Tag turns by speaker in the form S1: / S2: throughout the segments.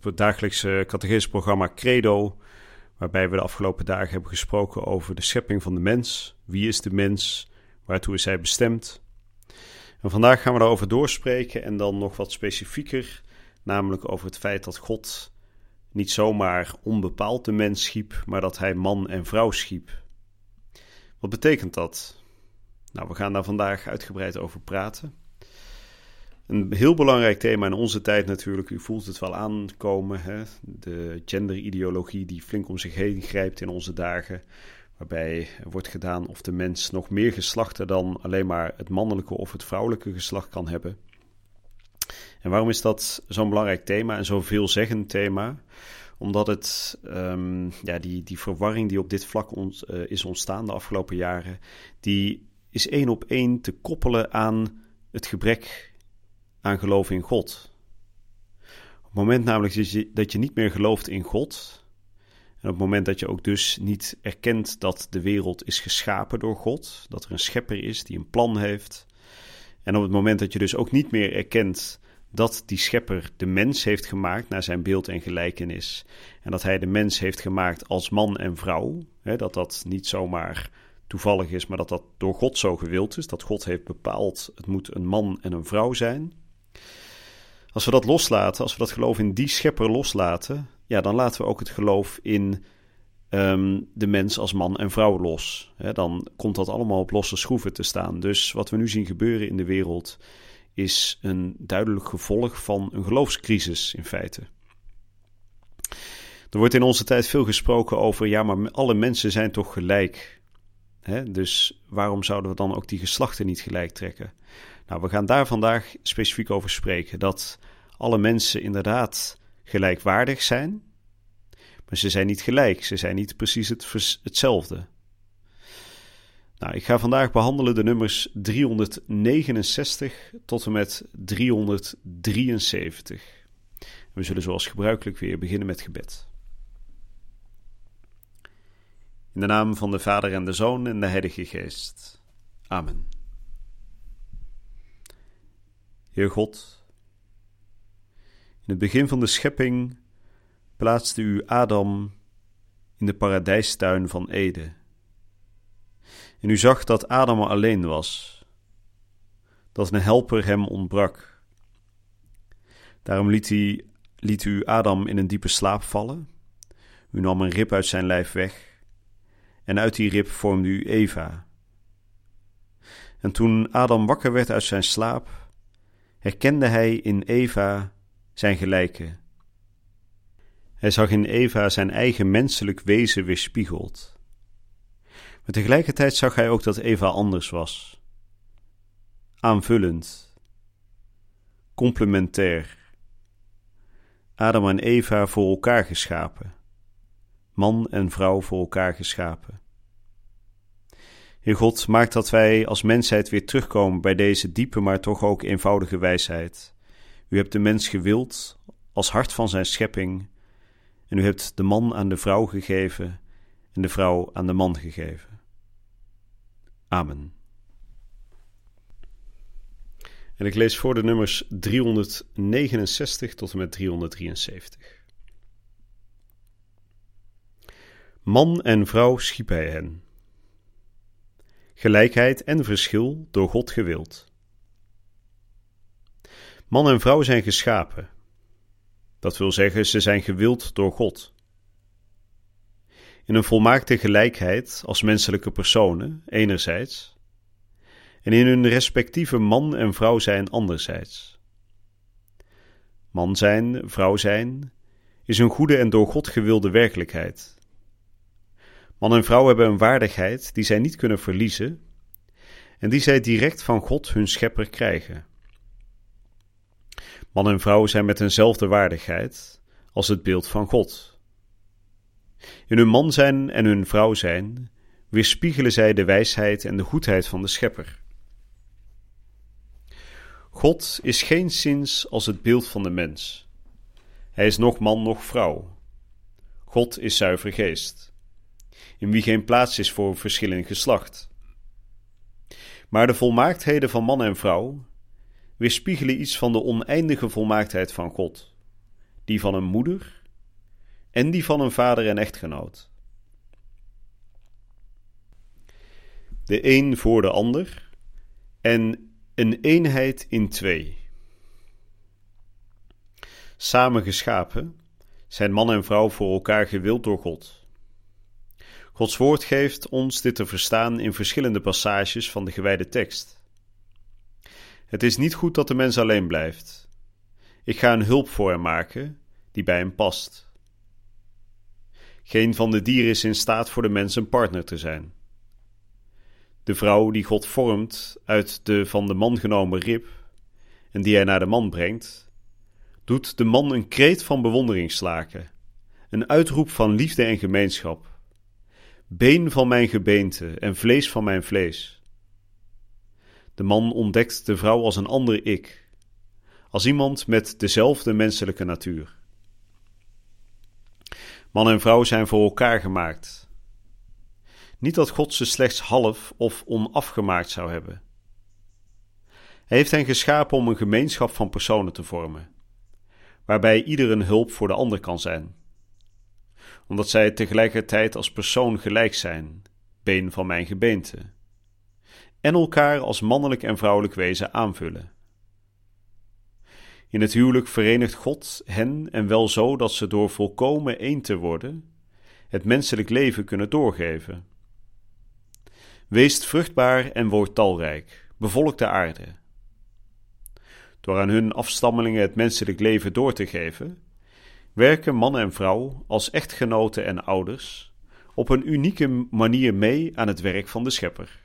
S1: het dagelijkse catechisprogramma Credo, waarbij we de afgelopen dagen hebben gesproken over de schepping van de mens. Wie is de mens? Waartoe is hij bestemd? En vandaag gaan we daarover doorspreken en dan nog wat specifieker, namelijk over het feit dat God niet zomaar onbepaald de mens schiep, maar dat hij man en vrouw schiep. Wat betekent dat? Nou, we gaan daar vandaag uitgebreid over praten. Een heel belangrijk thema in onze tijd natuurlijk, u voelt het wel aankomen, hè? de genderideologie die flink om zich heen grijpt in onze dagen, waarbij wordt gedaan of de mens nog meer geslachten dan alleen maar het mannelijke of het vrouwelijke geslacht kan hebben. En waarom is dat zo'n belangrijk thema en zo'n veelzeggend thema? Omdat het, um, ja, die, die verwarring die op dit vlak uh, is ontstaan de afgelopen jaren, die is één op één te koppelen aan het gebrek aan geloof in God. Op het moment namelijk dat je, dat je niet meer gelooft in God, en op het moment dat je ook dus niet erkent dat de wereld is geschapen door God, dat er een schepper is die een plan heeft, en op het moment dat je dus ook niet meer erkent dat die schepper de mens heeft gemaakt naar zijn beeld en gelijkenis, en dat hij de mens heeft gemaakt als man en vrouw, hè, dat dat niet zomaar toevallig is, maar dat dat door God zo gewild is, dat God heeft bepaald het moet een man en een vrouw zijn. Als we dat loslaten, als we dat geloof in die schepper loslaten, ja, dan laten we ook het geloof in ehm, de mens als man en vrouw los. dan komt dat allemaal op losse schroeven te staan. Dus wat we nu zien gebeuren in de wereld is een duidelijk gevolg van een geloofscrisis in feite. Er wordt in onze tijd veel gesproken over, ja, maar alle mensen zijn toch gelijk. Dus waarom zouden we dan ook die geslachten niet gelijk trekken? Nou, we gaan daar vandaag specifiek over spreken. Dat alle mensen inderdaad gelijkwaardig zijn, maar ze zijn niet gelijk. Ze zijn niet precies het, hetzelfde. Nou, ik ga vandaag behandelen de nummers 369 tot en met 373. We zullen zoals gebruikelijk weer beginnen met gebed. In de naam van de Vader en de Zoon en de Heilige Geest. Amen. Heer God, in het begin van de schepping plaatste u Adam in de paradijstuin van Ede. En u zag dat Adam alleen was, dat een helper hem ontbrak. Daarom liet, liet u Adam in een diepe slaap vallen. U nam een rib uit zijn lijf weg, en uit die rib vormde u Eva. En toen Adam wakker werd uit zijn slaap, herkende hij in Eva zijn gelijke. Hij zag in Eva zijn eigen menselijk wezen weerspiegeld. Maar tegelijkertijd zag hij ook dat Eva anders was. Aanvullend, complementair. Adam en Eva voor elkaar geschapen, man en vrouw voor elkaar geschapen. Heer God, maak dat wij als mensheid weer terugkomen bij deze diepe, maar toch ook eenvoudige wijsheid. U hebt de mens gewild als hart van zijn schepping, en u hebt de man aan de vrouw gegeven en de vrouw aan de man gegeven. Amen. En ik lees voor de nummers 369 tot en met 373. Man en vrouw schiep hij hen gelijkheid en verschil door God gewild. Man en vrouw zijn geschapen. Dat wil zeggen, ze zijn gewild door God. In een volmaakte gelijkheid als menselijke personen, enerzijds, en in hun respectieve man en vrouw zijn anderzijds. Man zijn, vrouw zijn, is een goede en door God gewilde werkelijkheid. Man en vrouw hebben een waardigheid die zij niet kunnen verliezen en die zij direct van God, hun schepper, krijgen. Man en vrouw zijn met eenzelfde waardigheid, als het beeld van God. In hun man zijn en hun vrouw zijn weerspiegelen zij de wijsheid en de goedheid van de Schepper. God is geen zins als het beeld van de mens. Hij is nog man, nog vrouw. God is zuiver geest, in wie geen plaats is voor verschil geslacht. Maar de volmaaktheden van man en vrouw weerspiegelen iets van de oneindige volmaaktheid van God, die van een moeder en die van een vader en echtgenoot. De een voor de ander en een eenheid in twee. Samen geschapen zijn man en vrouw voor elkaar gewild door God. Gods woord geeft ons dit te verstaan in verschillende passages van de gewijde tekst. Het is niet goed dat de mens alleen blijft. Ik ga een hulp voor hem maken die bij hem past. Geen van de dieren is in staat voor de mens een partner te zijn. De vrouw die God vormt uit de van de man genomen rib en die hij naar de man brengt, doet de man een kreet van bewondering slaken, een uitroep van liefde en gemeenschap. Been van mijn gebeente en vlees van mijn vlees. De man ontdekt de vrouw als een ander ik, als iemand met dezelfde menselijke natuur. Man en vrouw zijn voor elkaar gemaakt. Niet dat God ze slechts half of onafgemaakt zou hebben. Hij heeft hen geschapen om een gemeenschap van personen te vormen waarbij ieder een hulp voor de ander kan zijn. Omdat zij tegelijkertijd als persoon gelijk zijn, been van mijn gebeente, en elkaar als mannelijk en vrouwelijk wezen aanvullen. In het huwelijk verenigt God hen en wel zo dat ze door volkomen één te worden het menselijk leven kunnen doorgeven. Weest vruchtbaar en word talrijk, bevolk de aarde door aan hun afstammelingen het menselijk leven door te geven, werken man en vrouw als echtgenoten en ouders op een unieke manier mee aan het werk van de Schepper.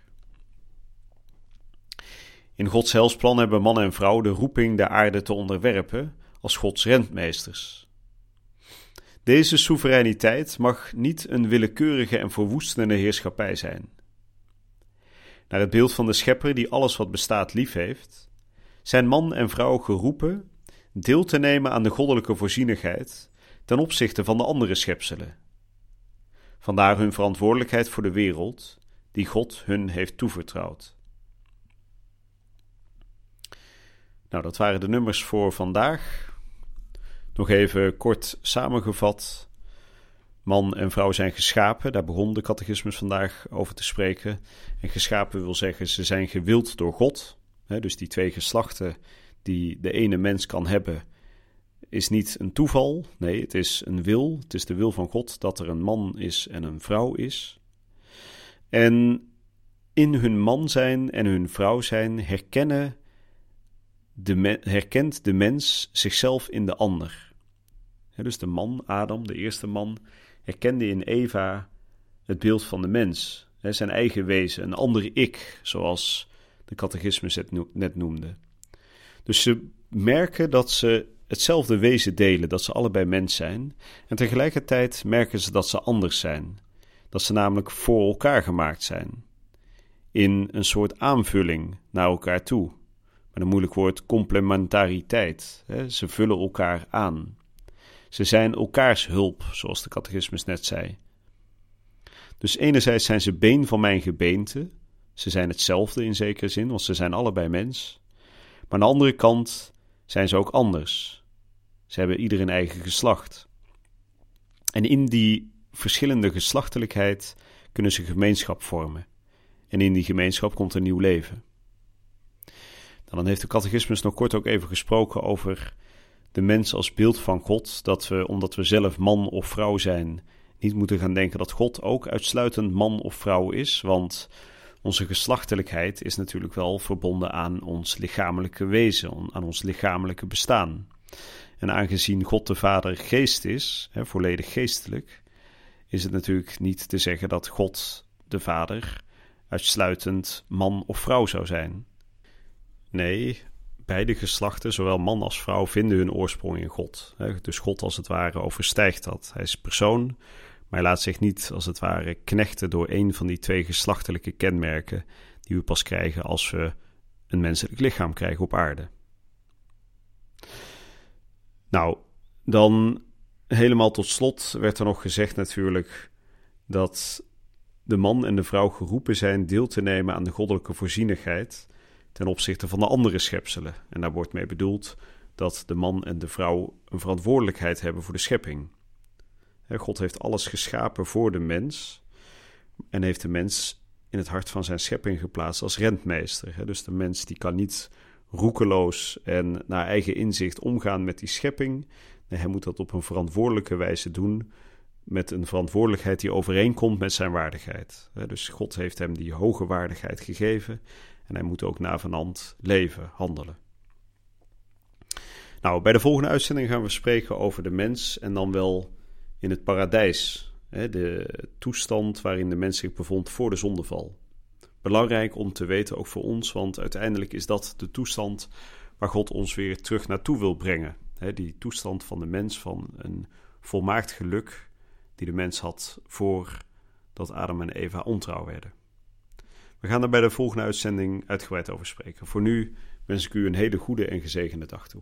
S1: In Gods helsplan hebben man en vrouw de roeping de aarde te onderwerpen als Gods rentmeesters. Deze soevereiniteit mag niet een willekeurige en verwoestende heerschappij zijn. Naar het beeld van de Schepper die alles wat bestaat lief heeft, zijn man en vrouw geroepen deel te nemen aan de goddelijke voorzienigheid ten opzichte van de andere schepselen. Vandaar hun verantwoordelijkheid voor de wereld die God hun heeft toevertrouwd. Nou, dat waren de nummers voor vandaag. Nog even kort samengevat. Man en vrouw zijn geschapen, daar begon de catechismus vandaag over te spreken. En geschapen wil zeggen, ze zijn gewild door God dus die twee geslachten die de ene mens kan hebben, is niet een toeval. Nee, het is een wil. Het is de wil van God dat er een man is en een vrouw is. En in hun man zijn en hun vrouw zijn herkennen de herkent de mens zichzelf in de ander. dus de man, Adam, de eerste man, herkende in Eva het beeld van de mens, zijn eigen wezen, een ander ik, zoals de catechismus het net noemde. Dus ze merken dat ze hetzelfde wezen delen, dat ze allebei mens zijn. En tegelijkertijd merken ze dat ze anders zijn. Dat ze namelijk voor elkaar gemaakt zijn. In een soort aanvulling naar elkaar toe. Met een moeilijk woord complementariteit. Ze vullen elkaar aan. Ze zijn elkaars hulp, zoals de catechismus net zei. Dus enerzijds zijn ze been van mijn gebeente, ze zijn hetzelfde in zekere zin, want ze zijn allebei mens. Maar aan de andere kant zijn ze ook anders. Ze hebben ieder een eigen geslacht. En in die verschillende geslachtelijkheid kunnen ze gemeenschap vormen. En in die gemeenschap komt een nieuw leven. Nou, dan heeft de catechismus nog kort ook even gesproken over de mens als beeld van God. Dat we, omdat we zelf man of vrouw zijn, niet moeten gaan denken dat God ook uitsluitend man of vrouw is. Want onze geslachtelijkheid is natuurlijk wel verbonden aan ons lichamelijke wezen, aan ons lichamelijke bestaan. En aangezien God de Vader geest is, hè, volledig geestelijk, is het natuurlijk niet te zeggen dat God de Vader uitsluitend man of vrouw zou zijn. Nee, beide geslachten, zowel man als vrouw, vinden hun oorsprong in God. Dus God als het ware overstijgt dat. Hij is persoon, maar laat zich niet als het ware knechten door een van die twee geslachtelijke kenmerken die we pas krijgen als we een menselijk lichaam krijgen op aarde. Nou, dan helemaal tot slot werd er nog gezegd natuurlijk dat de man en de vrouw geroepen zijn deel te nemen aan de goddelijke voorzienigheid ten opzichte van de andere schepselen. En daar wordt mee bedoeld dat de man en de vrouw een verantwoordelijkheid hebben voor de schepping. God heeft alles geschapen voor de mens en heeft de mens in het hart van zijn schepping geplaatst als rentmeester. Dus de mens die kan niet roekeloos en naar eigen inzicht omgaan met die schepping. Hij moet dat op een verantwoordelijke wijze doen, met een verantwoordelijkheid die overeenkomt met zijn waardigheid. Dus God heeft hem die hoge waardigheid gegeven en hij moet ook navenant leven, handelen. Nou, bij de volgende uitzending gaan we spreken over de mens en dan wel in het paradijs. De toestand waarin de mens zich bevond voor de zondeval. Belangrijk om te weten, ook voor ons, want uiteindelijk is dat de toestand waar God ons weer terug naartoe wil brengen. Die toestand van de mens, van een volmaakt geluk die de mens had voordat Adam en Eva ontrouw werden. We gaan er bij de volgende uitzending uitgebreid over spreken. Voor nu wens ik u een hele goede en gezegende dag toe.